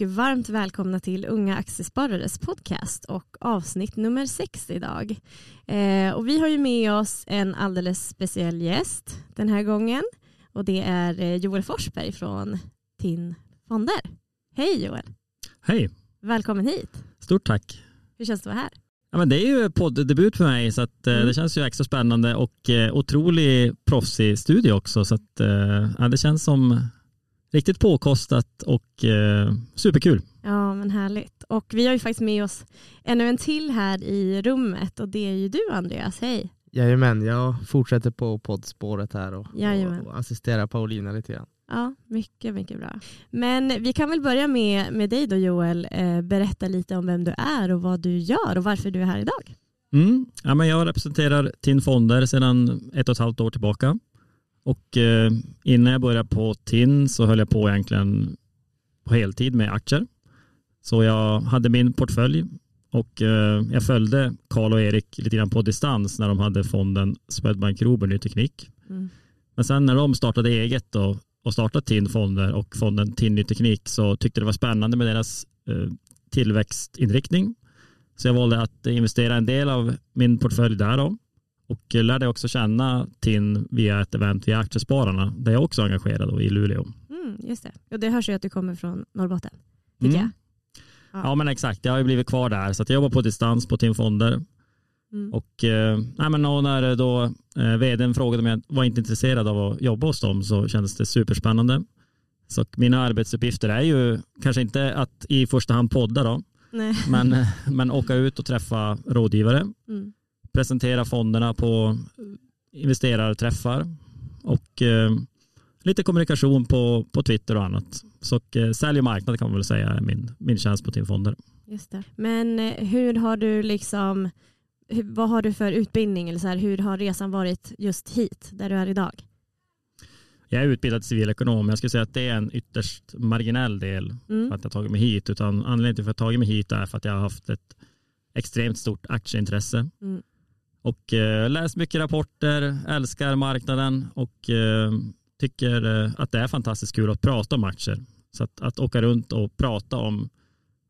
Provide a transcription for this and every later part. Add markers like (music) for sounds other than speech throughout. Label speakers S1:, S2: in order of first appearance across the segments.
S1: Och varmt välkomna till Unga Aktiesparares podcast och avsnitt nummer sex idag. Eh, och vi har ju med oss en alldeles speciell gäst den här gången och det är eh, Joel Forsberg från TIN Fonder. Hej Joel!
S2: Hej!
S1: Välkommen hit!
S2: Stort tack!
S1: Hur känns det att vara här?
S2: Ja, men det är ju podddebut för mig så att, eh, mm. det känns ju extra spännande och eh, otroligt proffsig studio också så att, eh, det känns som riktigt påkostat och eh, superkul.
S1: Ja men härligt. Och vi har ju faktiskt med oss ännu en till här i rummet och det är ju du Andreas, hej.
S3: Jajamän, jag fortsätter på poddspåret här och, och, och assisterar Paulina lite grann.
S1: Ja, mycket, mycket bra. Men vi kan väl börja med, med dig då Joel. Eh, berätta lite om vem du är och vad du gör och varför du är här idag.
S2: Mm. Ja, men jag representerar TIN Fonder sedan ett och ett halvt år tillbaka. Och eh, innan jag började på TIN så höll jag på egentligen på heltid med aktier. Så jag hade min portfölj och eh, jag följde Karl och Erik lite grann på distans när de hade fonden Swedbank Robur Ny Teknik. Mm. Men sen när de startade eget då, och startat TIN fonder och fonden TIN Ny Teknik så tyckte det var spännande med deras eh, tillväxtinriktning. Så jag valde att investera en del av min portfölj där då och lärde också känna TIN via ett event via Aktiespararna där jag också är engagerad i Luleå.
S1: Mm, just det. Och det hörs ju att du kommer från Norrbotten, tycker mm. jag.
S2: Ja. ja. men exakt, jag har ju blivit kvar där så jag jobbar på distans på TIN Fonder. Mm. Och, eh, nej, men när då eh, vdn frågade om jag var inte intresserad av att jobba hos dem så kändes det superspännande. Så mina arbetsuppgifter är ju kanske inte att i första hand podda då, Nej. Men, men åka ut och träffa rådgivare. Mm presentera fonderna på investerarträffar och eh, lite kommunikation på, på Twitter och annat. Så eh, sälj och marknad kan man väl säga är min, min tjänst på Fonder.
S1: Just det. Men eh, hur har du liksom, vad har du för utbildning eller så här, hur har resan varit just hit där du är idag?
S2: Jag är utbildad civilekonom, jag skulle säga att det är en ytterst marginell del mm. för att jag tagit mig hit, utan anledningen till att jag tagit mig hit är för att jag har haft ett extremt stort aktieintresse. Mm. Och eh, läst mycket rapporter, älskar marknaden och eh, tycker eh, att det är fantastiskt kul att prata om aktier. Så att, att åka runt och prata om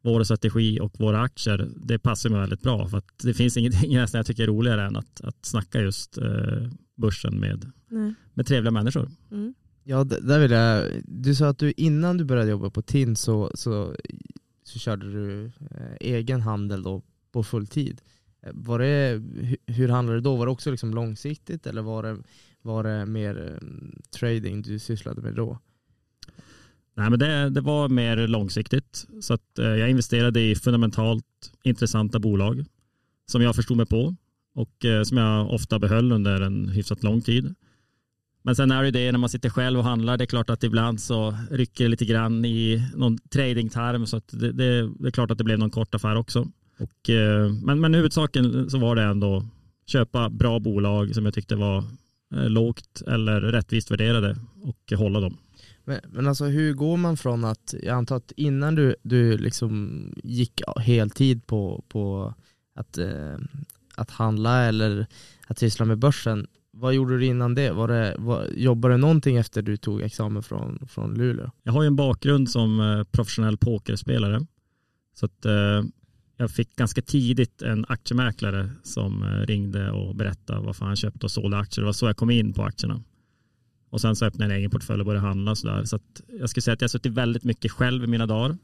S2: vår strategi och våra aktier, det passar mig väldigt bra. För att det finns ingenting (laughs) nästan jag tycker är roligare än att, att snacka just eh, börsen med, med trevliga människor. Mm.
S3: Ja, där vill jag, du sa att du innan du började jobba på TIN så, så, så körde du eh, egen handel då på full tid. Var det, hur handlade det då? Var det också liksom långsiktigt eller var det, var det mer eh, trading du sysslade med då?
S2: Nej, men det, det var mer långsiktigt. Så att, eh, jag investerade i fundamentalt intressanta bolag som jag förstod mig på och eh, som jag ofta behöll under en hyfsat lång tid. Men sen är det det när man sitter själv och handlar, det är klart att ibland så rycker det lite grann i någon tradingtarm så att det, det, det är klart att det blev någon kort affär också. Och, eh, men, men huvudsaken så var det ändå köpa bra bolag som jag tyckte var eh, lågt eller rättvist värderade och hålla dem.
S3: Men, men alltså hur går man från att, jag antar att innan du, du liksom gick heltid på, på att, eh, att handla eller att syssla med börsen, vad gjorde du innan det? Var det var, jobbade du någonting efter du tog examen från, från Luleå?
S2: Jag har ju en bakgrund som professionell pokerspelare. Så att, jag fick ganska tidigt en aktiemäklare som eh, ringde och berättade varför han köpte och sålde aktier. Det var så jag kom in på aktierna. Och sen så öppnade jag en egen portfölj och började handla. Så, där. så jag skulle säga att jag har suttit väldigt mycket själv i mina dagar. Mm.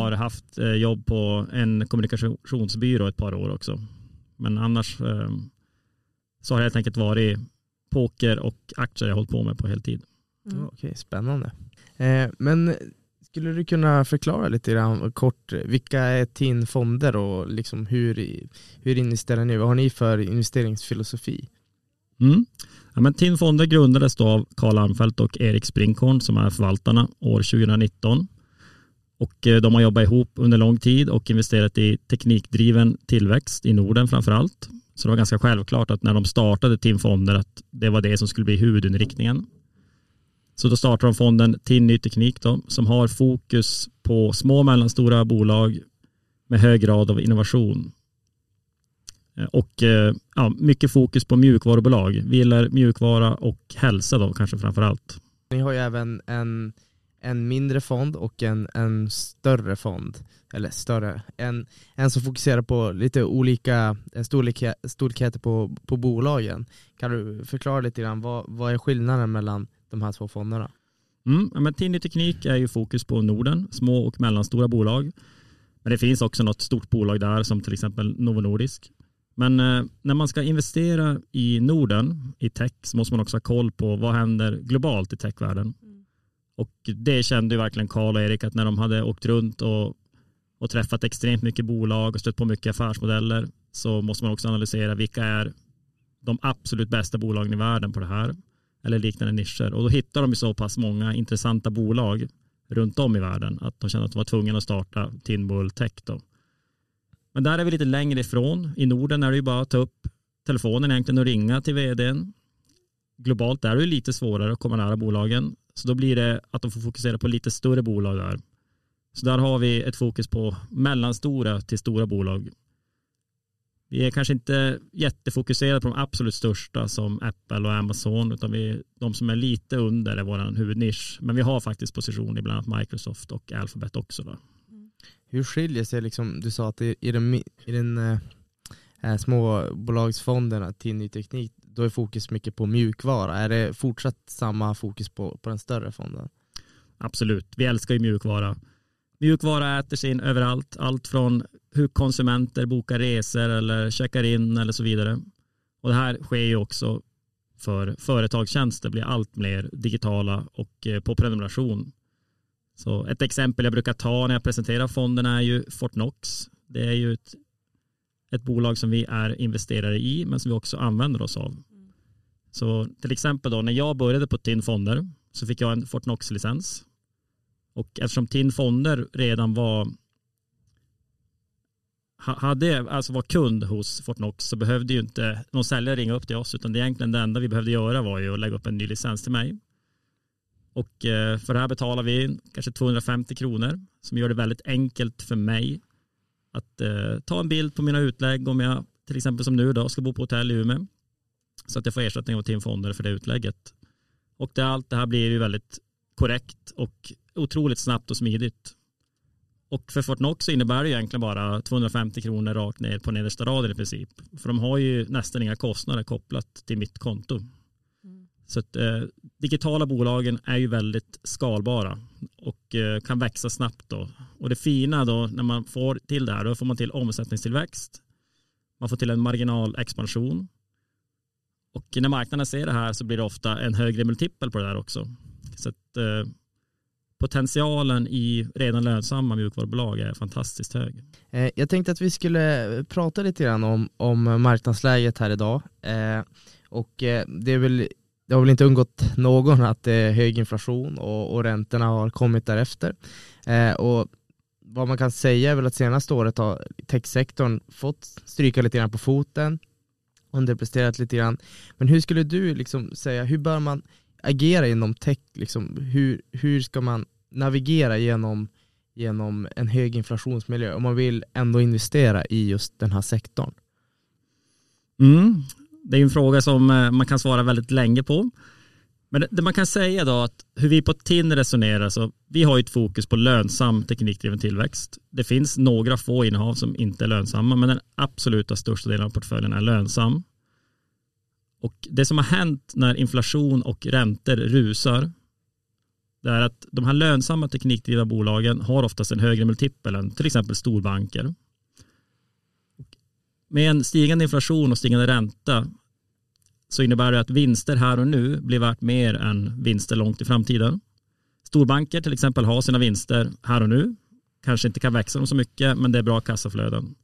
S2: Har haft eh, jobb på en kommunikationsbyrå ett par år också. Men annars eh, så har det helt enkelt varit poker och aktier jag hållit på med på heltid.
S3: Mm. Okej, spännande. Eh, men skulle du kunna förklara lite grann kort, vilka är TIN fonder och liksom hur, hur investerar ni? Vad har ni för investeringsfilosofi?
S2: Mm. Ja, men TIN fonder grundades då av Karl Armfelt och Erik Springhorn som är förvaltarna år 2019. Och eh, de har jobbat ihop under lång tid och investerat i teknikdriven tillväxt i Norden framför allt. Så det var ganska självklart att när de startade TIN fonder att det var det som skulle bli huvudinriktningen. Så då startar de fonden till ny teknik då, som har fokus på små och mellanstora bolag med hög grad av innovation. Eh, och eh, ja, mycket fokus på mjukvarubolag. Vi gillar mjukvara och hälsa då kanske framför allt.
S3: Ni har ju även en, en mindre fond och en, en större fond. Eller större, en, en som fokuserar på lite olika eh, storlekheter på, på bolagen. Kan du förklara lite grann, vad, vad är skillnaden mellan de här två fonderna?
S2: Mm, men Tinny Teknik är ju fokus på Norden, små och mellanstora bolag. Men det finns också något stort bolag där som till exempel Novo Nordisk. Men eh, när man ska investera i Norden i tech så måste man också ha koll på vad händer globalt i techvärlden. Mm. Och det kände ju verkligen Karl och Erik att när de hade åkt runt och, och träffat extremt mycket bolag och stött på mycket affärsmodeller så måste man också analysera vilka är de absolut bästa bolagen i världen på det här eller liknande nischer. Och då hittar de ju så pass många intressanta bolag runt om i världen att de kände att de var tvungna att starta Tinbull Tech. Då. Men där är vi lite längre ifrån. I Norden är det ju bara att ta upp telefonen egentligen och ringa till vdn. Globalt är det ju lite svårare att komma nära bolagen. Så då blir det att de får fokusera på lite större bolag där. Så där har vi ett fokus på mellanstora till stora bolag. Vi är kanske inte jättefokuserade på de absolut största som Apple och Amazon utan vi, de som är lite under är vår huvudnisch. Men vi har faktiskt position i bland annat Microsoft och Alphabet också. Då.
S3: Hur skiljer sig, liksom, du sa att i den, i den äh, småbolagsfonderna till ny teknik, då är fokus mycket på mjukvara. Är det fortsatt samma fokus på, på den större fonden?
S2: Absolut, vi älskar ju mjukvara. Mjukvara äter sig in överallt, allt från hur konsumenter bokar resor eller checkar in eller så vidare. Och det här sker ju också för företagstjänster blir allt mer digitala och eh, på prenumeration. Så ett exempel jag brukar ta när jag presenterar fonden är ju Fortnox. Det är ju ett, ett bolag som vi är investerare i men som vi också använder oss av. Så till exempel då när jag började på TIN Fonder så fick jag en Fortnox-licens. Och eftersom TIN Fonder redan var hade, alltså var kund hos Fortnox så behövde ju inte någon säljare ringa upp till oss utan det egentligen det enda vi behövde göra var ju att lägga upp en ny licens till mig. Och eh, för det här betalar vi kanske 250 kronor som gör det väldigt enkelt för mig att eh, ta en bild på mina utlägg om jag till exempel som nu då ska bo på hotell i Umeå. Så att jag får ersättning av timfonder för det utlägget. Och det, allt det här blir ju väldigt korrekt och otroligt snabbt och smidigt. Och för Fortnox innebär det egentligen bara 250 kronor rakt ner på nedersta raden i princip. För de har ju nästan inga kostnader kopplat till mitt konto. Så att, eh, digitala bolagen är ju väldigt skalbara och eh, kan växa snabbt. Då. Och det fina då när man får till det här, då får man till omsättningstillväxt. Man får till en marginalexpansion. Och när marknaden ser det här så blir det ofta en högre multipel på det där också. Så att, eh, potentialen i redan lönsamma mjukvarubolag är fantastiskt hög.
S3: Eh, jag tänkte att vi skulle eh, prata lite grann om, om marknadsläget här idag. Eh, och eh, det är väl det har väl inte undgått någon att det är hög inflation och, och räntorna har kommit därefter. Eh, och vad man kan säga är väl att senaste året har techsektorn fått stryka lite grann på foten, underpresterat lite grann. Men hur skulle du liksom säga, hur bör man agera inom tech? Liksom, hur, hur ska man navigera genom, genom en hög inflationsmiljö om man vill ändå investera i just den här sektorn?
S2: Mm det är en fråga som eh, man kan svara väldigt länge på. Men det man kan säga då att hur vi på TIN resonerar så vi har ett fokus på lönsam teknikdriven tillväxt. Det finns några få innehav som inte är lönsamma men den absoluta största delen av portföljen är lönsam. Och det som har hänt när inflation och räntor rusar det är att de här lönsamma teknikdrivna bolagen har oftast en högre multipel än till exempel storbanker med en stigande inflation och stigande ränta så innebär det att vinster här och nu blir värt mer än vinster långt i framtiden. Storbanker till exempel har sina vinster här och nu, kanske inte kan växa dem så mycket, men det är bra kassaflöden.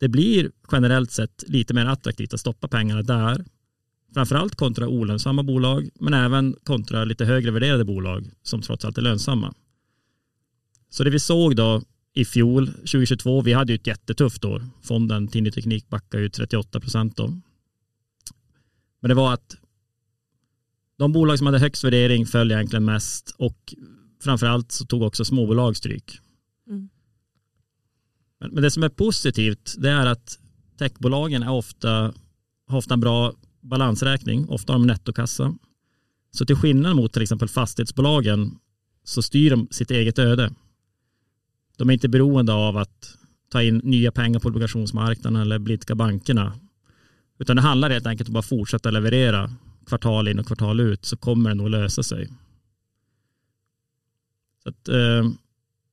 S2: Det blir generellt sett lite mer attraktivt att stoppa pengarna där, framförallt kontra olönsamma bolag, men även kontra lite högre värderade bolag som trots allt är lönsamma. Så det vi såg då i fjol, 2022, vi hade ju ett jättetufft år. Fonden Tinny Teknik backade ju 38 procent då. Men det var att de bolag som hade högst värdering föll egentligen mest och framförallt så tog också småbolag stryk. Mm. Men, det som är positivt det är att techbolagen är ofta, har ofta en bra balansräkning, ofta har de nettokassa. Så till skillnad mot till exempel fastighetsbolagen så styr de sitt eget öde. De är inte beroende av att ta in nya pengar på obligationsmarknaden eller blidka bankerna. Utan det handlar helt enkelt om att fortsätta leverera kvartal in och kvartal ut så kommer det nog lösa sig. Så att, eh,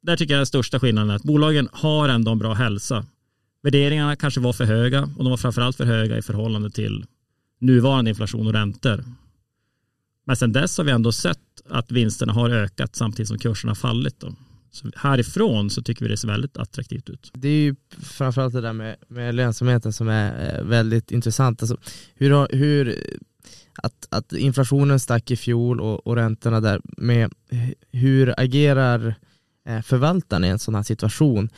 S2: där tycker jag den största skillnaden är att bolagen har ändå en bra hälsa. Värderingarna kanske var för höga och de var framförallt för höga i förhållande till nuvarande inflation och räntor. Men sen dess har vi ändå sett att vinsterna har ökat samtidigt som kurserna har fallit. Då. Så härifrån så tycker vi det ser väldigt attraktivt ut.
S3: Det är ju framförallt det där med, med lönsamheten som är eh, väldigt intressant. Alltså, hur, hur, att, att inflationen stack i fjol och, och räntorna där, med hur agerar eh, förvaltaren i en sån här situation?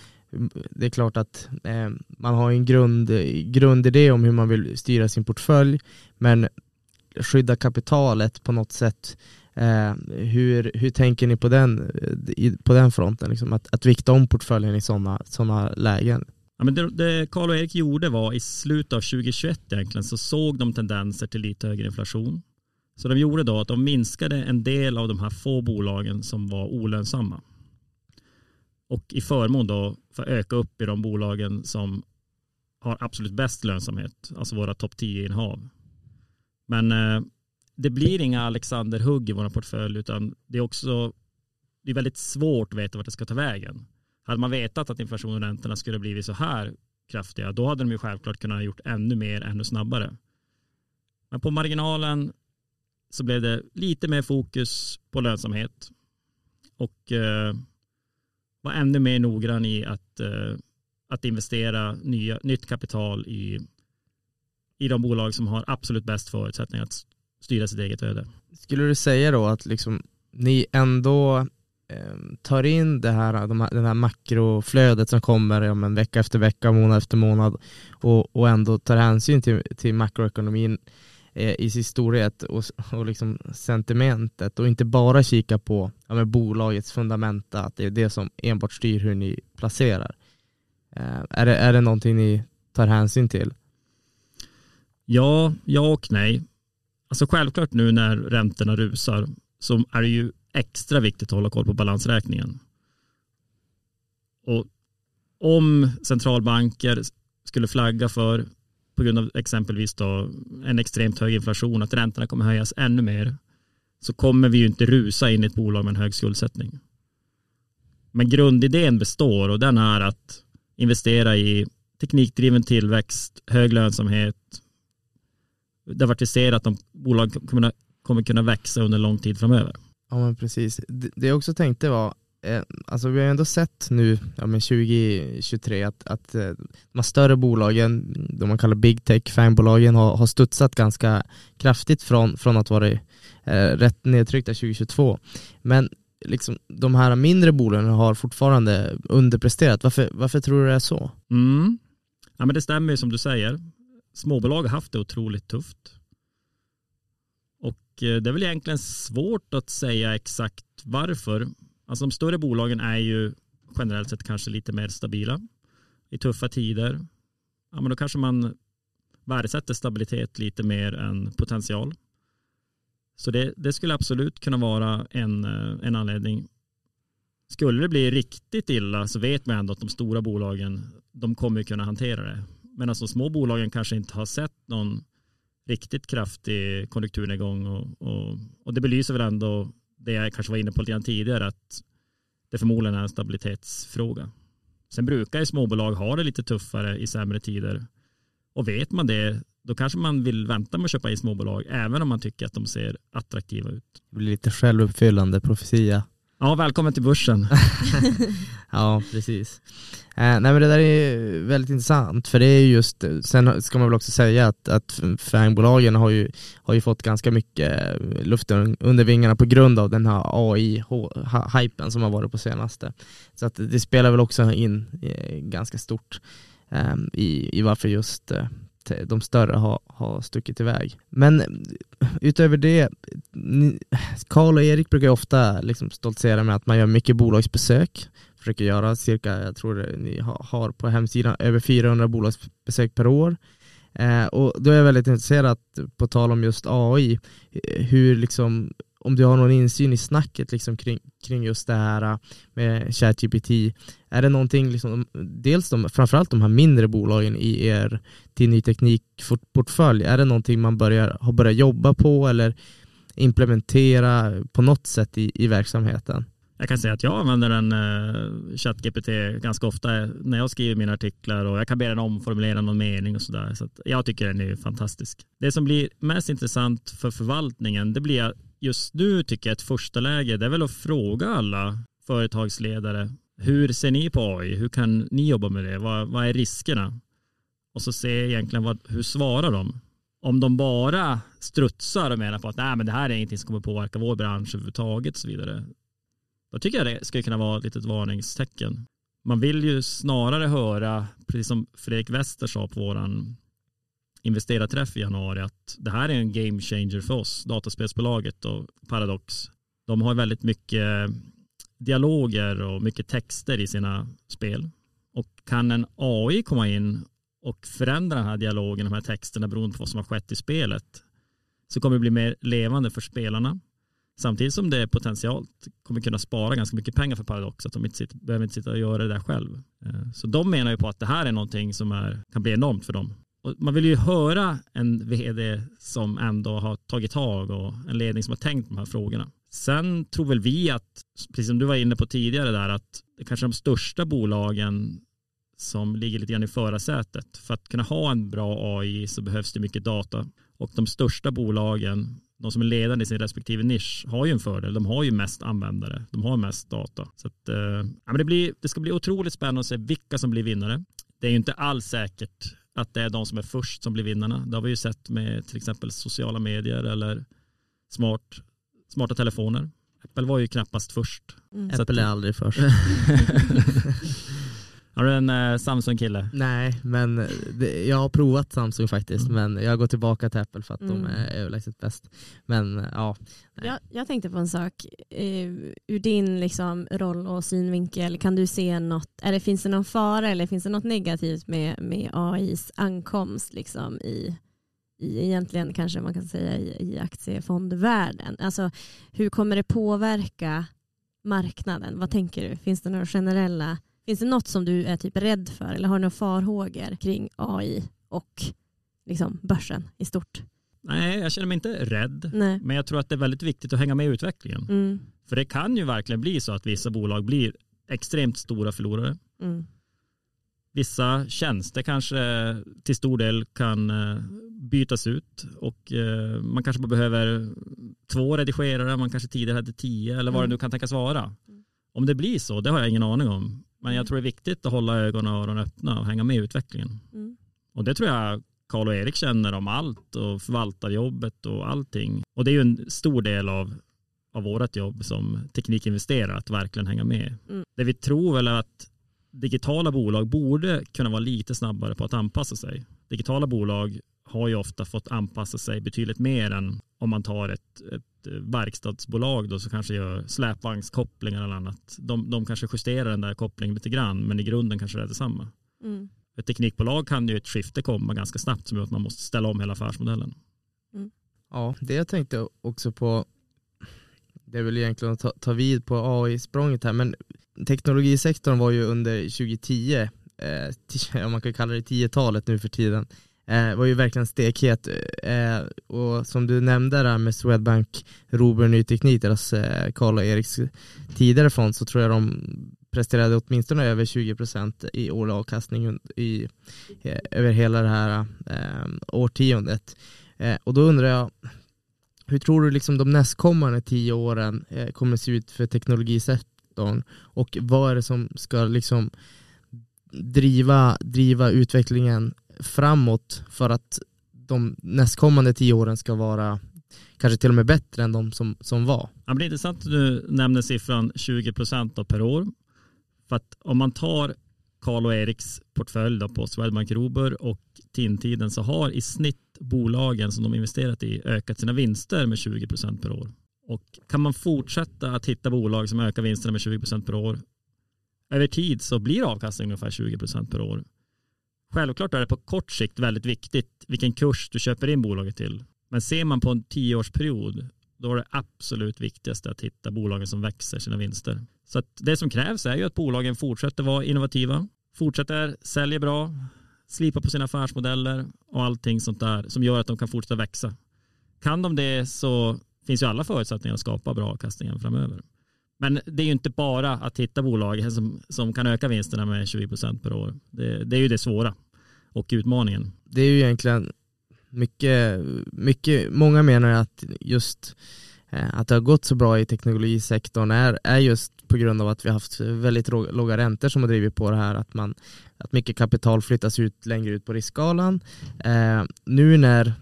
S3: Det är klart att eh, man har en grund, grundidé om hur man vill styra sin portfölj, men skydda kapitalet på något sätt Eh, hur, hur tänker ni på den, på den fronten, liksom, att, att vikta om portföljen i sådana såna lägen?
S2: Ja, men det, det Carl och Erik gjorde var i slutet av 2021 egentligen så såg de tendenser till lite högre inflation. Så de gjorde då att de minskade en del av de här få bolagen som var olönsamma. Och i förmån då för att öka upp i de bolagen som har absolut bäst lönsamhet, alltså våra topp 10-innehav. Men eh, det blir inga Alexander Hugg i vår portfölj utan det är också det är väldigt svårt att veta vart det ska ta vägen. Hade man vetat att inflationen och räntorna skulle blivit så här kraftiga då hade de ju självklart kunnat gjort ännu mer ännu snabbare. Men på marginalen så blev det lite mer fokus på lönsamhet och eh, vara ännu mer noggrann i att, eh, att investera nya, nytt kapital i, i de bolag som har absolut bäst förutsättningar att styra sitt eget öde.
S3: Skulle du säga då att liksom, ni ändå eh, tar in det här, de här, den här makroflödet som kommer ja, men vecka efter vecka, månad efter månad och, och ändå tar hänsyn till, till makroekonomin eh, Eh, i sin storhet och, och liksom sentimentet och inte bara kika på ja, bolagets fundamenta, att det är det som enbart styr hur ni placerar. Eh, är, det, är det någonting ni tar hänsyn till?
S2: Ja, ja och nej. Alltså självklart nu när räntorna rusar så är det ju extra viktigt att hålla koll på balansräkningen. Och om centralbanker skulle flagga för, på grund av exempelvis då en extremt hög inflation, att räntorna kommer höjas ännu mer, så kommer vi ju inte rusa in i ett bolag med en hög skuldsättning. Men grundidén består och den är att investera i teknikdriven tillväxt, hög lönsamhet, där vi ser att de bolag kommer, kommer kunna växa under lång tid framöver.
S3: Ja men precis. Det jag också tänkte var, Eh, alltså vi har ändå sett nu, ja men 2023, att, att eh, de här större bolagen, de man kallar big tech, fanbolagen, har, har studsat ganska kraftigt från, från att vara eh, rätt nedtryckta 2022. Men liksom, de här mindre bolagen har fortfarande underpresterat. Varför, varför tror du det är så?
S2: Mm. Ja, men det stämmer ju som du säger småbolag har haft det otroligt tufft. Och eh, det är väl egentligen svårt att säga exakt varför. Alltså de större bolagen är ju generellt sett kanske lite mer stabila i tuffa tider. Ja, men då kanske man värdesätter stabilitet lite mer än potential. Så det, det skulle absolut kunna vara en, eh, en anledning. Skulle det bli riktigt illa så vet man ändå att de stora bolagen de kommer kunna hantera det. Men alltså små bolagen kanske inte har sett någon riktigt kraftig konjunkturnedgång och, och, och det belyser väl ändå det jag kanske var inne på lite grann tidigare att det förmodligen är en stabilitetsfråga. Sen brukar ju småbolag ha det lite tuffare i sämre tider och vet man det då kanske man vill vänta med att köpa in småbolag även om man tycker att de ser attraktiva ut.
S3: Det blir lite självuppfyllande profetia.
S2: Ja, välkommen till börsen. (laughs)
S3: ja, precis. Eh, nej men det där är väldigt intressant för det är just, sen ska man väl också säga att, att fangbolagen har ju, har ju fått ganska mycket luft under vingarna på grund av den här AI-hypen som har varit på senaste. Så att det spelar väl också in eh, ganska stort eh, i, i varför just eh, de större har, har stuckit iväg. Men utöver det, Karl och Erik brukar ofta liksom stoltsera med att man gör mycket bolagsbesök. Försöker göra cirka, jag tror det, ni har på hemsidan över 400 bolagsbesök per år. Eh, och då är jag väldigt intresserad, på tal om just AI, eh, hur liksom om du har någon insyn i snacket liksom kring, kring just det här äh, med ChatGPT. Är det någonting, liksom, dels de, framförallt de här mindre bolagen i er till ny teknikportfölj, är det någonting man börjar, har börjat jobba på eller implementera på något sätt i, i verksamheten?
S2: Jag kan säga att jag använder en uh, äh, ChatGPT ganska ofta när jag skriver mina artiklar och jag kan be den omformulera någon mening och sådär. Så jag tycker den är fantastisk. Det som blir mest intressant för förvaltningen det blir just nu tycker jag ett första läge det är väl att fråga alla företagsledare hur ser ni på AI? Hur kan ni jobba med det? Vad, vad är riskerna? Och så se egentligen vad, hur svarar de? Om de bara strutsar och menar på att Nej, men det här är ingenting som kommer påverka vår bransch överhuvudtaget och så vidare då tycker jag det skulle kunna vara ett litet varningstecken. Man vill ju snarare höra, precis som Fredrik Wester sa på våran investerarträff i januari, att det här är en game changer för oss, dataspelsbolaget och Paradox. De har väldigt mycket eh, dialoger och mycket texter i sina spel. Och kan en AI komma in och förändra den här dialogen, de här texterna beroende på vad som har skett i spelet, så kommer det bli mer levande för spelarna. Samtidigt som det potentiellt kommer kunna spara ganska mycket pengar för Paradox, att de inte sitter, behöver inte sitta och göra det där själv. Eh, så de menar ju på att det här är någonting som är, kan bli enormt för dem. Och man vill ju höra en vd som ändå har tagit tag och en ledning som har tänkt de här frågorna. Sen tror väl vi att, precis som du var inne på tidigare där, att det kanske är de största bolagen som ligger lite grann i förarsätet. För att kunna ha en bra AI så behövs det mycket data. Och de största bolagen de som är ledande i sin respektive nisch har ju en fördel. De har ju mest användare. De har mest data. Så att, eh, ja, men det, blir, det ska bli otroligt spännande att se vilka som blir vinnare. Det är ju inte alls säkert att det är de som är först som blir vinnarna. Det har vi ju sett med till exempel sociala medier eller smart, smarta telefoner. Apple var ju knappast först.
S3: Mm. Apple är aldrig först. (laughs)
S2: Har du en eh, Samsung-kille?
S3: Nej, men det, jag har provat Samsung faktiskt, mm. men jag går tillbaka till Apple för att mm. de är överlägset bäst. Men ja.
S1: Jag, jag, tänkte på en sak, eh, ur din liksom, roll och synvinkel, kan du se något, eller finns det någon fara eller finns det något negativt med, med AIs ankomst liksom, i, i egentligen kanske man kan säga i, i aktiefondvärlden? Alltså hur kommer det påverka marknaden? Vad tänker du? Finns det några generella Finns det något som du är typ rädd för eller har du några farhågor kring AI och liksom börsen i stort?
S2: Nej, jag känner mig inte rädd.
S1: Nej.
S2: Men jag tror att det är väldigt viktigt att hänga med i utvecklingen.
S1: Mm.
S2: För det kan ju verkligen bli så att vissa bolag blir extremt stora förlorare.
S1: Mm.
S2: Vissa tjänster kanske till stor del kan eh, bytas ut och eh, man kanske bara behöver två redigerare, man kanske tidigare hade tio eller vad mm. det nu kan tänkas vara. Mm. Om det blir så, det har jag ingen aning om. Men jag mm. tror det är viktigt att hålla ögon och öron öppna och hänga med i utvecklingen.
S1: Mm.
S2: Och det tror jag Karl och Erik känner om allt och förvaltarjobbet och allting. Och det är ju en stor del av, av vårt jobb som teknikinvesterare att verkligen hänga med.
S1: Mm.
S2: Det vi tror väl är att digitala bolag borde kunna vara lite snabbare på att anpassa sig. Digitala bolag har ju ofta fått anpassa sig betydligt mer än om man tar ett, ett verkstadsbolag då som kanske gör släpvagnskopplingar eller annat. De, de kanske justerar den där kopplingen lite grann men i grunden kanske det är detsamma.
S1: Mm.
S2: Ett teknikbolag kan ju ett skifte komma ganska snabbt som gör att man måste ställa om hela affärsmodellen.
S1: Mm.
S3: Ja, det jag tänkte också på det är väl egentligen att ta, ta vid på AI-språnget här men teknologisektorn var ju under 2010 eh, (laughs) om man kan kalla det 10-talet nu för tiden eh, var ju verkligen stekhet. Eh, och som du nämnde där med Swedbank, Robur Ny Teknik, deras eh, Karl och Eriks tidigare fond, så tror jag de presterade åtminstone över 20% i årlig avkastning i, eh, över hela det här eh, årtiondet. Eh, och då undrar jag, hur tror du liksom de nästkommande tio åren eh, kommer se ut för teknologisektorn och vad är det som ska liksom driva, driva utvecklingen framåt för att de nästkommande tio åren ska vara kanske till och med bättre än de som, som var.
S2: Ja, det är intressant att du nämner siffran 20 procent per år. För att om man tar Karl och Eriks portfölj på Swedbank Robur och TIN-tiden så har i snitt bolagen som de investerat i ökat sina vinster med 20 procent per år. Och kan man fortsätta att hitta bolag som ökar vinsterna med 20 procent per år över tid så blir avkastningen ungefär 20 procent per år. Självklart är det på kort sikt väldigt viktigt vilken kurs du köper in bolaget till. Men ser man på en tioårsperiod då är det absolut viktigaste att hitta bolagen som växer sina vinster. Så att det som krävs är ju att bolagen fortsätter vara innovativa, fortsätter sälja bra, slipa på sina affärsmodeller och allting sånt där som gör att de kan fortsätta växa. Kan de det så finns ju alla förutsättningar att skapa bra avkastningar framöver. Men det är ju inte bara att hitta bolag som, som kan öka vinsterna med 20 procent per år. Det, det, är ju det svåra och utmaningen.
S3: Det är ju egentligen mycket, mycket många menar att just eh, att det har gått så bra i teknologisektorn är, är just på grund av att vi har haft väldigt låga räntor som har drivit på det här att, man, att mycket kapital flyttas ut längre ut på riskskalan. Eh, nu när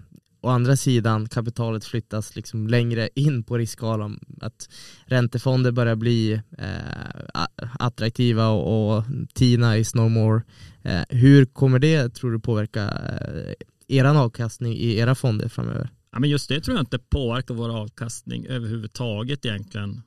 S3: å andra sidan kapitalet flyttas liksom längre in på riskskalan. Att räntefonder börjar bli eh, attraktiva och, och TINA is no more. Eh, hur kommer det, tror du, påverka eh, er avkastning i era fonder framöver?
S2: Ja, men just det tror jag inte påverkar vår avkastning överhuvudtaget egentligen.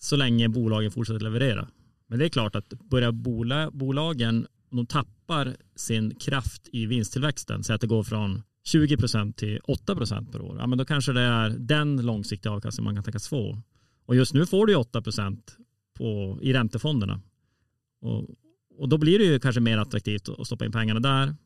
S2: Så länge bolagen fortsätter leverera. Men det är klart att börjar bola, bolagen, de tappar sin kraft i vinsttillväxten, så att det går från 20 procent till 8 procent per år, ja, men då kanske det är den långsiktiga avkastning man kan tänkas få. Och just nu får du 8 procent i räntefonderna. Och, och då blir det ju kanske mer attraktivt att stoppa in pengarna där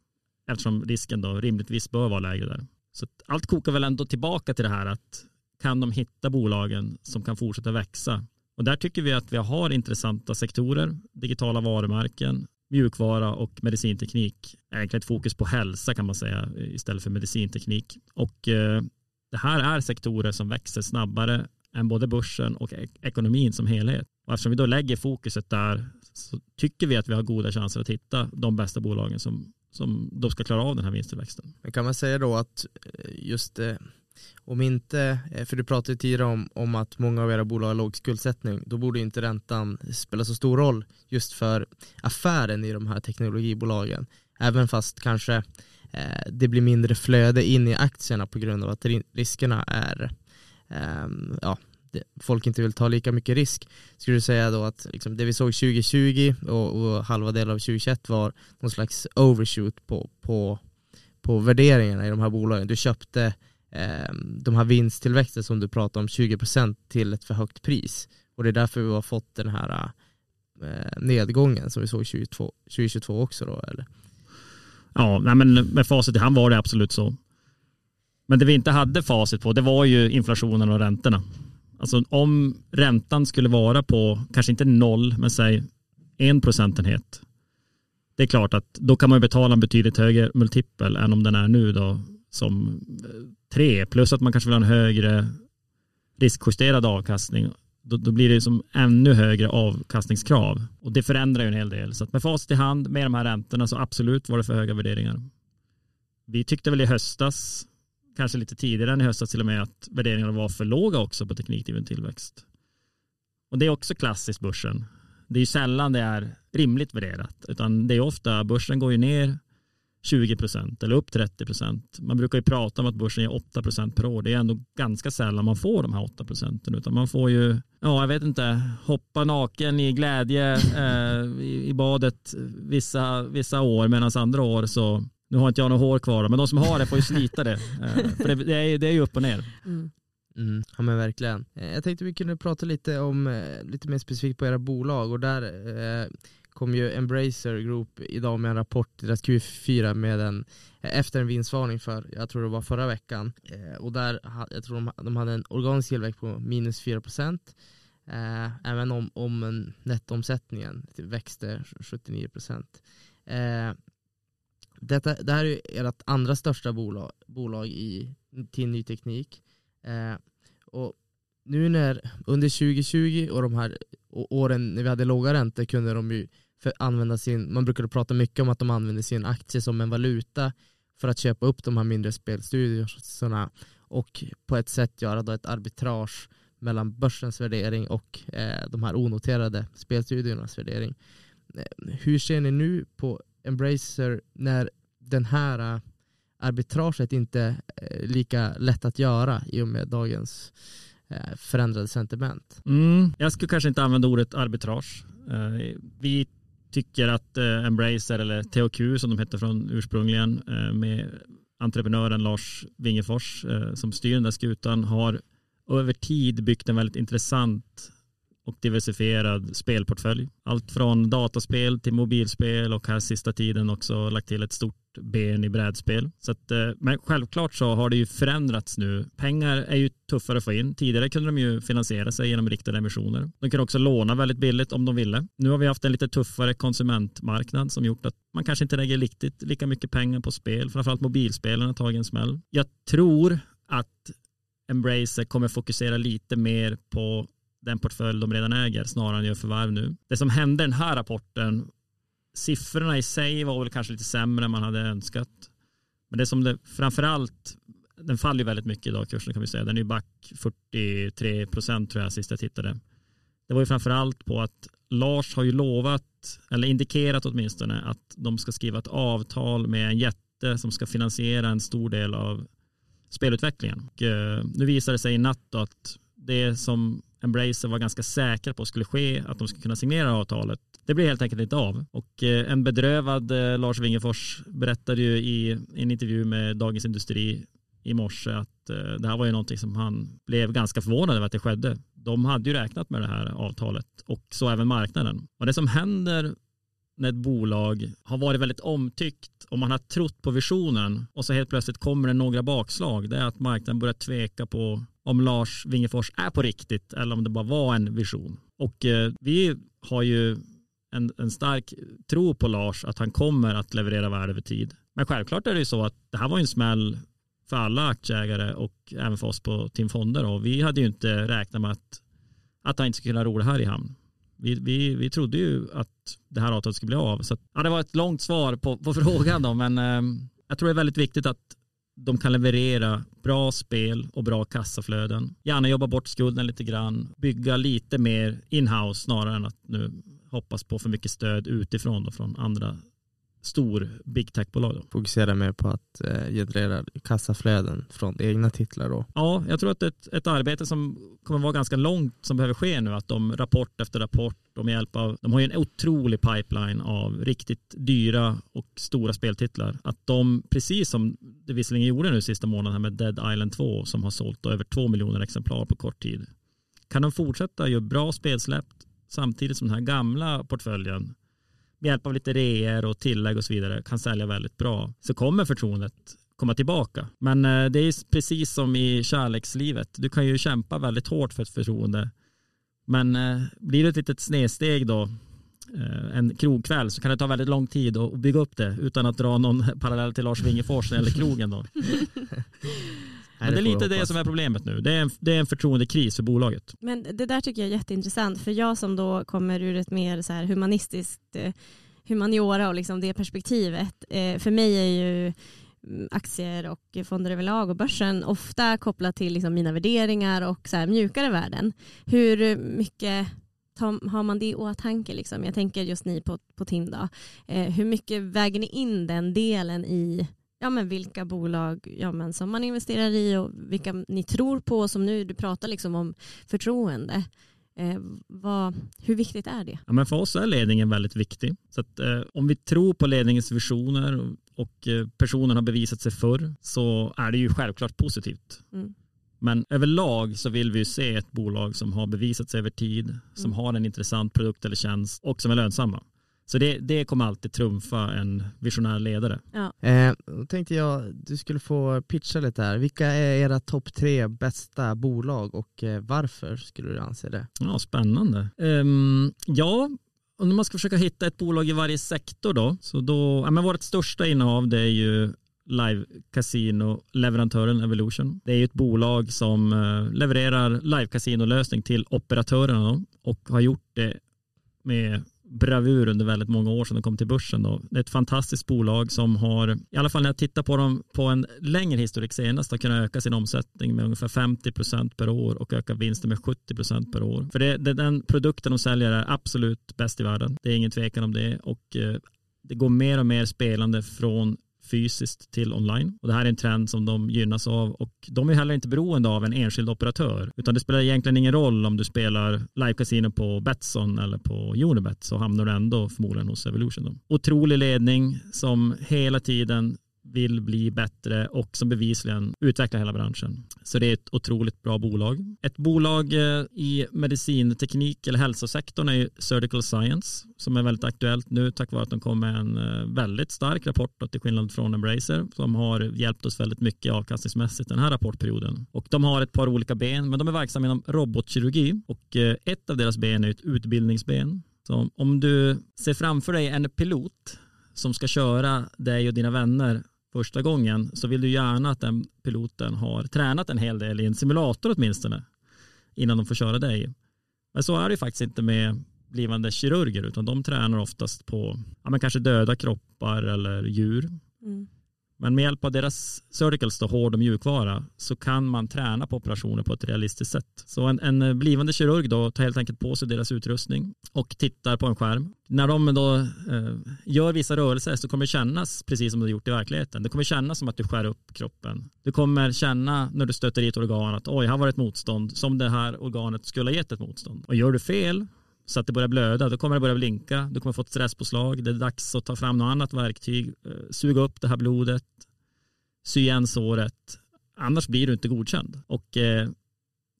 S2: eftersom risken då rimligtvis bör vara lägre där. Så allt kokar väl ändå tillbaka till det här att kan de hitta bolagen som kan fortsätta växa? Och där tycker vi att vi har intressanta sektorer, digitala varumärken, mjukvara och medicinteknik. Egentligen ett fokus på hälsa kan man säga istället för medicinteknik. Och eh, det här är sektorer som växer snabbare än både börsen och ekonomin som helhet. Och eftersom vi då lägger fokuset där så tycker vi att vi har goda chanser att hitta de bästa bolagen som, som då ska klara av den här vinsttillväxten.
S3: Men kan man säga då att eh, just det om inte, eh, för du pratade tidigare om, om att många av era bolag har låg skuldsättning, då borde inte räntan spela så stor roll just för affären i de här teknologibolagen. Även fast kanske eh, det blir mindre flöde in i aktierna på grund av att riskerna är, eh, ja, folk inte vill ta lika mycket risk. Skulle du säga då att liksom, det vi såg 2020 och, och halva delen av 2021 var någon slags overshoot på, på, på värderingarna i de här bolagen. Du köpte Ehm, de här vinsttillväxten som du pratar om, 20% till ett för högt pris. Och det är därför vi har fått den här eh, nedgången som vi såg 2022, 2022 också då eller?
S2: Ja, nej men med facit i hand var det absolut så. Men det vi inte hade facit på, det var ju inflationen och räntorna. Alltså om räntan skulle vara på, kanske inte noll, men säg en procentenhet. Det är klart att då kan man betala en betydligt högre multipel än om den är nu då som eh, tre plus att man kanske vill ha en högre riskjusterad avkastning då, då, blir det som ännu högre avkastningskrav och det förändrar ju en hel del. Så att med facit i hand med de här räntorna så absolut var det för höga värderingar. Vi tyckte väl i höstas, kanske lite tidigare än i höstas till och med att värderingarna var för låga också på teknikdriven tillväxt. Och det är också klassiskt börsen. Det är ju sällan det är rimligt värderat utan det är ofta börsen går ju ner 20 procent eller upp 30 procent. Man brukar ju prata om att börsen ger 8 procent per år. Det är ändå ganska sällan man får de här 8 procenten utan man får ju, ja jag vet inte, hoppa naken i glädje (laughs) eh, i, i, badet vissa, vissa år medan andra år så nu har inte jag något hår kvar men de som har det får ju slita det. Eh, för det, det, är, det är ju upp och ner.
S3: Mm. Mm, ja men verkligen. Eh, jag tänkte vi kunde prata lite om, eh, lite mer specifikt på era bolag och där eh, kom ju Embracer Group idag med en rapport i deras Q4 med en, efter en vinstvarning för, jag tror det var förra veckan. Eh, och där, jag tror de, de hade en organisk tillväxt på minus 4%. Eh, även om, om nettoomsättningen växte 79%. Eh, detta, det här är ert andra största bolag, bolag i, till ny teknik. Eh, och nu när under 2020 och de här åren när vi hade låga räntor kunde de ju för använda sin, man brukade prata mycket om att de använder sin aktie som en valuta för att köpa upp de här mindre spelstudierna och på ett sätt göra då ett arbitrage mellan börsens värdering och eh, de här onoterade spelstudiernas värdering. Eh, hur ser ni nu på Embracer när den här eh, arbitraget inte är lika lätt att göra i och med dagens förändrade sentiment?
S2: Mm, jag skulle kanske inte använda ordet arbitrage. Vi tycker att eh, Embracer eller THQ som de hette från ursprungligen eh, med entreprenören Lars Wingefors eh, som styr den där skutan har över tid byggt en väldigt intressant och diversifierad spelportfölj. Allt från dataspel till mobilspel och här sista tiden också lagt till ett stort ben i brädspel. Så att, eh, men självklart så har det ju förändrats nu. Pengar är ju tuffare att få in. Tidigare kunde de ju finansiera sig genom riktade emissioner. De kunde också låna väldigt billigt om de ville. Nu har vi haft en lite tuffare konsumentmarknad som gjort att man kanske inte lägger riktigt lika mycket pengar på spel. Framförallt mobilspelen har tagit en smäll. Jag tror att Embracer kommer fokusera lite mer på den portfölj de redan äger snarare än gör förvärv nu. Det som hände i den här rapporten, siffrorna i sig var väl kanske lite sämre än man hade önskat. Men det som det framförallt, den faller ju väldigt mycket idag kursen kan vi säga. Den är ju back 43 procent tror jag sist jag tittade. Det var ju framförallt på att Lars har ju lovat, eller indikerat åtminstone, att de ska skriva ett avtal med en jätte som ska finansiera en stor del av spelutvecklingen. Och, eh, nu visar det sig i natt att det som Embracer var ganska säkra på skulle ske, att de skulle kunna signera avtalet. Det blev helt enkelt inte av. Och eh, en bedrövad eh, Lars Wingefors berättade ju i en intervju med Dagens Industri i morse att eh, det här var ju någonting som han blev ganska förvånad över att det skedde. De hade ju räknat med det här avtalet och så även marknaden. Och det som händer när ett bolag har varit väldigt omtyckt och man har trott på visionen och så helt plötsligt kommer det några bakslag. Det är att marknaden börjar tveka på om Lars Wingefors är på riktigt eller om det bara var en vision. Och eh, vi har ju en, en, stark tro på Lars att han kommer att leverera värde över tid. Men självklart är det ju så att det här var en smäll för alla aktieägare och även för oss på Tim Fonder. Och vi hade ju inte räknat med att, att han inte skulle kunna ro det här i hamn. Vi, vi, vi trodde ju att det här avtalet skulle bli av. Så att, ja, det var ett långt svar på, på (laughs) frågan då, men eh, jag tror det är väldigt viktigt att de kan leverera bra spel och bra kassaflöden. Gärna jobba bort skulden lite grann, bygga lite mer inhouse snarare än att nu hoppas på för mycket stöd utifrån då från andra stor big tech-bolag.
S3: Fokusera mer på att eh, generera kassaflöden från egna titlar då?
S2: Ja, jag tror att ett, ett arbete som kommer vara ganska långt som behöver ske nu, att de rapport efter rapport med hjälp av, de har ju en otrolig pipeline av riktigt dyra och stora speltitlar, att de, precis som det visserligen gjorde nu sista månaden med Dead Island 2 som har sålt över två miljoner exemplar på kort tid, kan de fortsätta göra bra spelsläpp samtidigt som den här gamla portföljen med hjälp av lite reor och tillägg och så vidare kan sälja väldigt bra så kommer förtroendet komma tillbaka. Men eh, det är precis som i kärlekslivet. Du kan ju kämpa väldigt hårt för ett förtroende. Men eh, blir det ett litet snedsteg då eh, en krogkväll så kan det ta väldigt lång tid att bygga upp det utan att dra någon (laughs) parallell till Lars Wingefors eller krogen då. (laughs) Men det är lite det som är problemet nu. Det är, en, det är en förtroendekris för bolaget.
S1: Men det där tycker jag är jätteintressant. För jag som då kommer ur ett mer så här humanistiskt eh, humaniora och liksom det perspektivet. Eh, för mig är ju mm, aktier och fonder överlag och börsen ofta kopplat till liksom mina värderingar och så här mjukare värden. Hur mycket har man det i åtanke? Liksom? Jag tänker just ni på, på Tinda. Eh, hur mycket väger ni in den delen i ja, men vilka bolag ja, men som man investerar i och vilka ni tror på som nu du pratar liksom om förtroende. Eh, vad, hur viktigt är det?
S2: Ja, men för oss är ledningen väldigt viktig. Så att, eh, om vi tror på ledningens visioner och, och eh, personen har bevisat sig förr så är det ju självklart positivt. Mm. Men överlag så vill vi se ett bolag som har bevisat sig över tid, som mm. har en intressant produkt eller tjänst och som är lönsamma. Så det, det kommer alltid trumfa en visionär ledare.
S3: Ja. Eh, då tänkte jag du skulle få pitcha lite här. Vilka är era topp tre bästa bolag och eh, varför skulle du anse det?
S2: Ja, spännande. Um, ja, om man ska försöka hitta ett bolag i varje sektor då, så då, ja, men vårt största innehav det är ju live casino leverantören Evolution. Det är ju ett bolag som uh, levererar live casino lösning till operatörerna då, och har gjort det med bravur under väldigt många år sedan de kom till börsen. Då. Det är ett fantastiskt bolag som har, i alla fall när jag tittar på dem på en längre historik senast, har kunnat öka sin omsättning med ungefär 50 procent per år och öka vinsten med 70 procent per år. För det, det, den produkten de säljer är absolut bäst i världen. Det är ingen tvekan om det och eh, det går mer och mer spelande från fysiskt till online. Och det här är en trend som de gynnas av och de är heller inte beroende av en enskild operatör utan det spelar egentligen ingen roll om du spelar live casino på Betsson eller på Unibet så hamnar du ändå förmodligen hos Evolution. Då. Otrolig ledning som hela tiden vill bli bättre och som bevisligen utvecklar hela branschen. Så det är ett otroligt bra bolag. Ett bolag eh, i medicinteknik eller hälsosektorn är ju Surgical Science som är väldigt aktuellt nu tack vare att de kom med en eh, väldigt stark rapport till skillnad från Embracer som har hjälpt oss väldigt mycket avkastningsmässigt den här rapportperioden. Och de har ett par olika ben men de är verksamma inom robotkirurgi och eh, ett av deras ben är ett utbildningsben. Så om du ser framför dig en pilot som ska köra dig och dina vänner första gången så vill du gärna att den piloten har tränat en hel del i en simulator åtminstone innan de får köra dig. Men så är det faktiskt inte med blivande kirurger utan de tränar oftast på ja, men kanske döda kroppar eller djur. Mm. Men med hjälp av deras surgicals, då, hård och mjukvara, så kan man träna på operationer på ett realistiskt sätt. Så en, en eh, blivande kirurg då tar helt enkelt på sig deras utrustning och tittar på en skärm. När de då eh, gör vissa rörelser så kommer det kännas precis som det gjort i verkligheten. Det kommer kännas som att du skär upp kroppen. Du kommer känna när du stöter i ett organ att oj, här var det ett motstånd som det här organet skulle ha gett ett motstånd. Och gör du fel så att det börjar blöda, då kommer det börja blinka, du kommer få ett stresspåslag, det är dags att ta fram något annat verktyg, eh, suga upp det här blodet, sy igen såret, annars blir du inte godkänd. Och eh,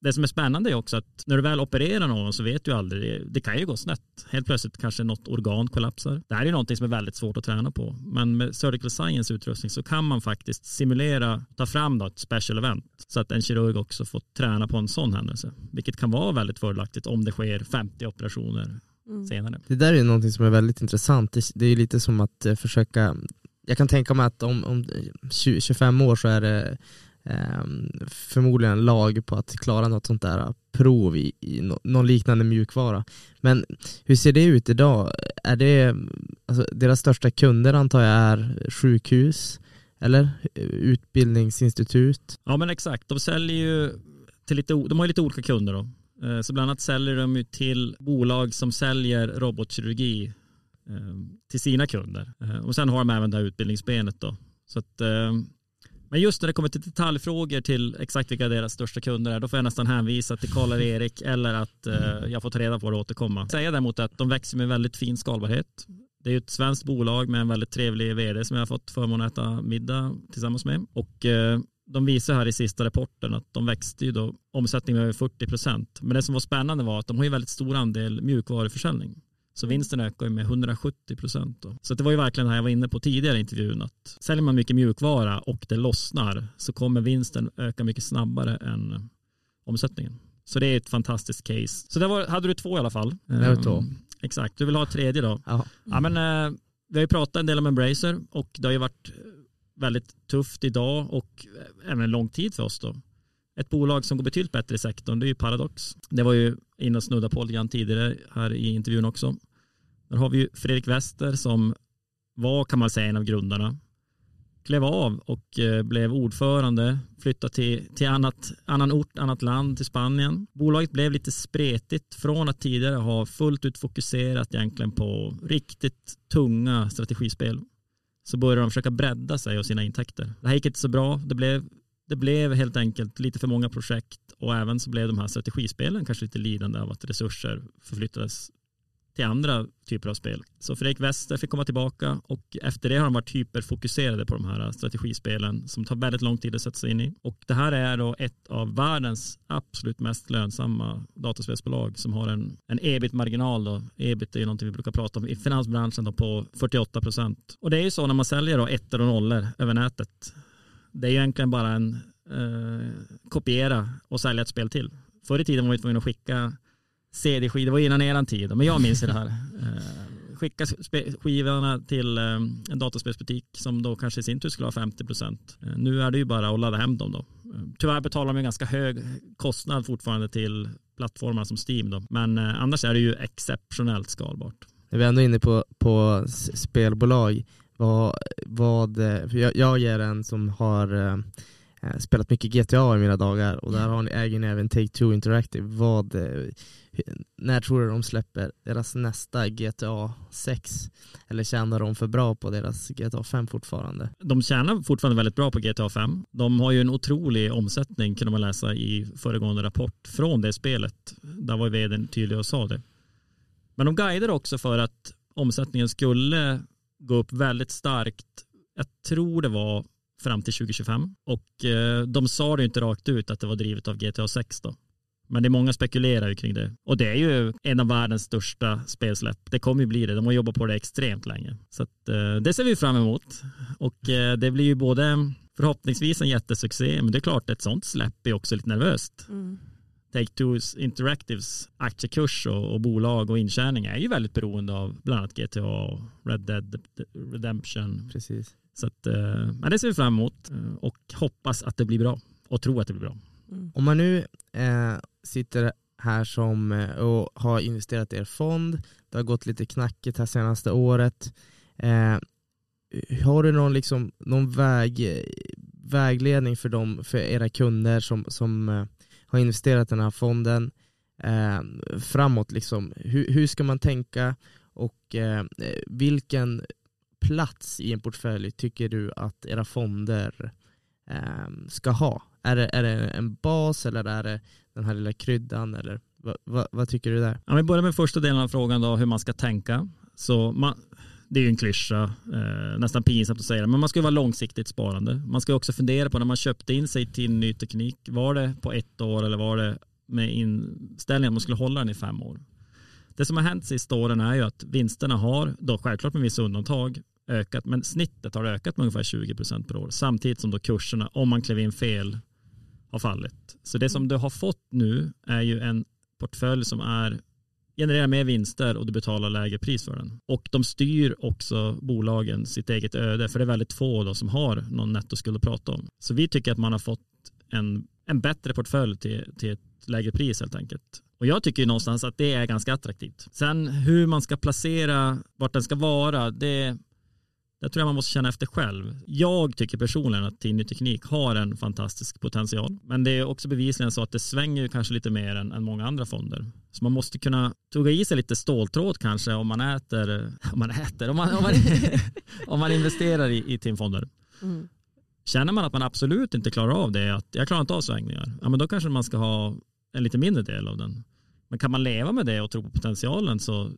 S2: det som är spännande är också att när du väl opererar någon så vet du aldrig, det kan ju gå snett. Helt plötsligt kanske något organ kollapsar. Det här är någonting som är väldigt svårt att träna på. Men med Surgical Science utrustning så kan man faktiskt simulera, ta fram då ett special event så att en kirurg också får träna på en sån händelse. Vilket kan vara väldigt fördelaktigt om det sker 50 operationer mm. senare.
S3: Det där är någonting som är väldigt intressant. Det är lite som att eh, försöka jag kan tänka mig att om, om 20, 25 år så är det Ehm, förmodligen lag på att klara något sånt där prov i, i någon liknande mjukvara. Men hur ser det ut idag? Är det, alltså, deras största kunder antar jag är sjukhus eller utbildningsinstitut?
S2: Ja men exakt, de säljer ju till lite, de har lite olika kunder då. Ehm, så bland annat säljer de ju till bolag som säljer robotkirurgi ehm, till sina kunder. Och sen har de även det här utbildningsbenet då. Så att men just när det kommer till detaljfrågor till exakt vilka deras största kunder är, då får jag nästan hänvisa till Karl-Erik (laughs) eller att eh, jag får ta reda på det och återkomma. Säga däremot att de växer med väldigt fin skalbarhet. Det är ett svenskt bolag med en väldigt trevlig vd som jag har fått förmånen att äta middag tillsammans med. Och eh, de visar här i sista rapporten att de växte ju då omsättningen med över 40 procent. Men det som var spännande var att de har ju väldigt stor andel mjukvaruförsäljning. Så vinsten ökar med 170 procent. Så det var ju verkligen det här jag var inne på tidigare i intervjun att säljer man mycket mjukvara och det lossnar så kommer vinsten öka mycket snabbare än omsättningen. Så det är ett fantastiskt case. Så det var, hade du två i alla fall.
S3: Det var två. Um,
S2: exakt, du vill ha ett tredje då?
S3: Ja.
S2: ja men, uh, vi har ju pratat en del om Embracer och det har ju varit väldigt tufft idag och även en lång tid för oss då. Ett bolag som går betydligt bättre i sektorn det är ju Paradox. Det var ju inne och snudda på lite grann tidigare här i intervjun också. Där har vi ju Fredrik Wester som var kan man säga en av grundarna. Klev av och eh, blev ordförande, flyttade till, till annat, annan ort, annat land, till Spanien. Bolaget blev lite spretigt från att tidigare ha fullt ut fokuserat egentligen på riktigt tunga strategispel. Så började de försöka bredda sig och sina intäkter. Det här gick inte så bra. Det blev det blev helt enkelt lite för många projekt och även så blev de här strategispelen kanske lite lidande av att resurser förflyttades till andra typer av spel. Så Fredrik Wester fick komma tillbaka och efter det har de varit hyperfokuserade på de här strategispelen som tar väldigt lång tid att sätta sig in i. Och det här är då ett av världens absolut mest lönsamma dataspelsbolag som har en, en ebit-marginal. Då. Ebit är ju någonting vi brukar prata om i finansbranschen då på 48 procent. Och det är ju så när man säljer då ettor och nollor över nätet det är ju egentligen bara en eh, kopiera och sälja ett spel till. Förr i tiden var vi tvungna att skicka CD-skivor, det var innan eran tid, men jag minns det här. Eh, skicka skivorna till eh, en dataspelsbutik som då kanske i sin tur skulle ha 50 procent. Eh, nu är det ju bara att ladda hem dem då. Eh, tyvärr betalar de en ganska hög kostnad fortfarande till plattformar som Steam då, men eh, annars är det ju exceptionellt skalbart.
S3: När vi är ändå inne på, på spelbolag, vad, vad, jag, jag är en som har eh, eh spelat mycket GTA i mina dagar och där har ni, äger ni även Take-Two Interactive. Vad, eh, när tror du de släpper deras nästa GTA 6? Eller tjänar de för bra på deras GTA 5 fortfarande?
S2: De tjänar fortfarande väldigt bra på GTA 5. De har ju en otrolig omsättning kunde man läsa i föregående rapport från det spelet. Där var vdn tydlig och sa det. Men de guidar också för att omsättningen skulle gå upp väldigt starkt. Jag tror det var fram till 2025. Och eh, de sa det ju inte rakt ut att det var drivet av GTA 6 då. Men det är många spekulerar ju kring det. Och det är ju en av världens största spelsläpp. Det kommer ju bli det. De har jobbat på det extremt länge. Så att, eh, det ser vi fram emot. Och eh, det blir ju både förhoppningsvis en jättesuccé, men det är klart ett sånt släpp är också lite nervöst.
S1: Mm.
S2: Take-Two Interactives aktiekurs och, och, bolag och intjäning är ju väldigt beroende av bland annat GTA och Red Dead Redemption.
S3: Precis.
S2: Så att, eh, men det ser vi fram emot eh, och hoppas att det blir bra och tror att det blir bra.
S3: Mm. Om man nu eh, sitter här som eh, och har investerat i er fond, det har gått lite knackigt här senaste året. Eh, har du någon, liksom, någon väg, vägledning för, dem, för era kunder som, som eh, har investerat i den här fonden eh, framåt? Liksom. Hur, hur, ska man tänka och eh, vilken plats i en portfölj tycker du att era fonder eh, ska ha? Är det, är det en bas eller är det den här lilla kryddan? Eller vad, vad, vad tycker du där?
S2: Om vi börjar med första delen av frågan då, hur man ska tänka. Så man, det är ju en klyscha, eh, nästan pinsamt att säga det, men man ska ju vara långsiktigt sparande. Man ska också fundera på när man köpte in sig till ny teknik, var det på ett år eller var det med inställningen att man skulle hålla den i fem år? Det som har hänt sista åren är ju att vinsterna har, då självklart med vissa undantag, ökat, men snittet har ökat med ungefär 20 procent per år, samtidigt som då kurserna, om man klev in fel, har fallit. Så det som du har fått nu är ju en portfölj som är genererar mer vinster och du betalar lägre pris för den. Och de styr också bolagen sitt eget öde, för det är väldigt få då som har någon nettoskuld att prata om. Så vi tycker att man har fått en, en bättre portfölj till, till ett lägre pris helt enkelt. Och jag tycker ju någonstans att det är ganska attraktivt. Sen hur man ska placera, vart den ska vara, det jag tror jag man måste känna efter själv. Jag tycker personligen att Tinny Teknik har en fantastisk potential. Men det är också bevisligen så att det svänger kanske lite mer än, än många andra fonder. Så man måste kunna tugga i sig lite ståltråd kanske om man äter, (laughs) om man äter, om man, om man, (laughs) om man investerar i, i TIN-fonder. Mm. Känner man att man absolut inte klarar av det, att jag klarar inte av svängningar, ja men då kanske man ska ha en lite mindre del av den. Men kan man leva med det och tro på potentialen så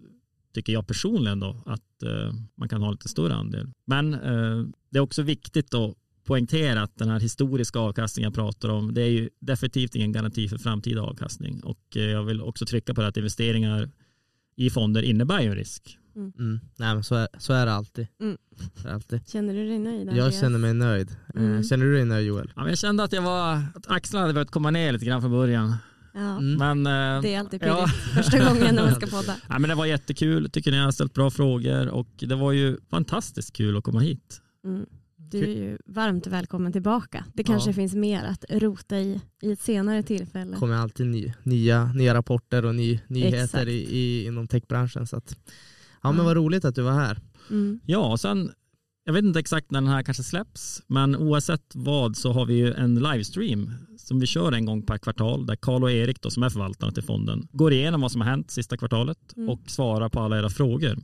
S2: tycker jag personligen då, att eh, man kan ha lite större andel. Men eh, det är också viktigt att poängtera att den här historiska avkastningen jag pratar om, det är ju definitivt ingen garanti för framtida avkastning. Och eh, jag vill också trycka på det att investeringar i fonder innebär ju en risk.
S3: Mm. Mm. Nej, men så, är, så är det alltid. Mm.
S1: Så är alltid. Känner du dig nöjd?
S3: Andreas? Jag känner mig nöjd. Eh, mm. Känner du dig nöjd Joel?
S2: Ja, jag kände att, jag var, att axlarna hade börjat komma ner lite grann från början.
S1: Ja. Mm. Men, eh, det är alltid pirrigt ja. första gången när man ska podda. (laughs)
S2: Ja, men det var jättekul, tycker ni har ställt bra frågor och det var ju fantastiskt kul att komma hit.
S1: Mm. Du är ju varmt välkommen tillbaka. Det kanske ja. finns mer att rota i i ett senare tillfälle.
S3: Det kommer alltid ny, nya, nya rapporter och ny, nyheter i, i, inom techbranschen. Så att, ja, men vad roligt att du var här.
S2: Mm. Ja, och sen jag vet inte exakt när den här kanske släpps, men oavsett vad så har vi ju en livestream som vi kör en gång per kvartal där Karl och Erik då, som är förvaltarna till fonden går igenom vad som har hänt sista kvartalet mm. och svarar på alla era frågor.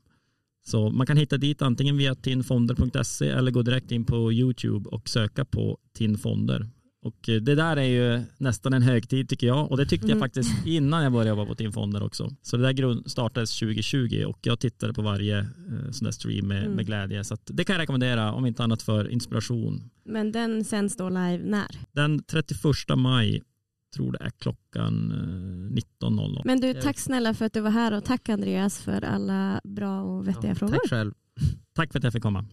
S2: Så man kan hitta dit antingen via tinfonder.se eller gå direkt in på YouTube och söka på tinfonder och eh, det där är ju nästan en högtid tycker jag och det tyckte jag mm. faktiskt innan jag började jobba på Timfonder också. Så det där startades 2020 och jag tittade på varje eh, sån där stream med, mm. med glädje. Så det kan jag rekommendera om inte annat för inspiration.
S1: Men den sänds då live när?
S2: Den 31 maj tror det är klockan 19.00.
S1: Eh, Men du, tack snälla för att du var här och tack Andreas för alla bra och vettiga ja, frågor.
S3: Tack själv.
S2: Tack för att jag fick komma.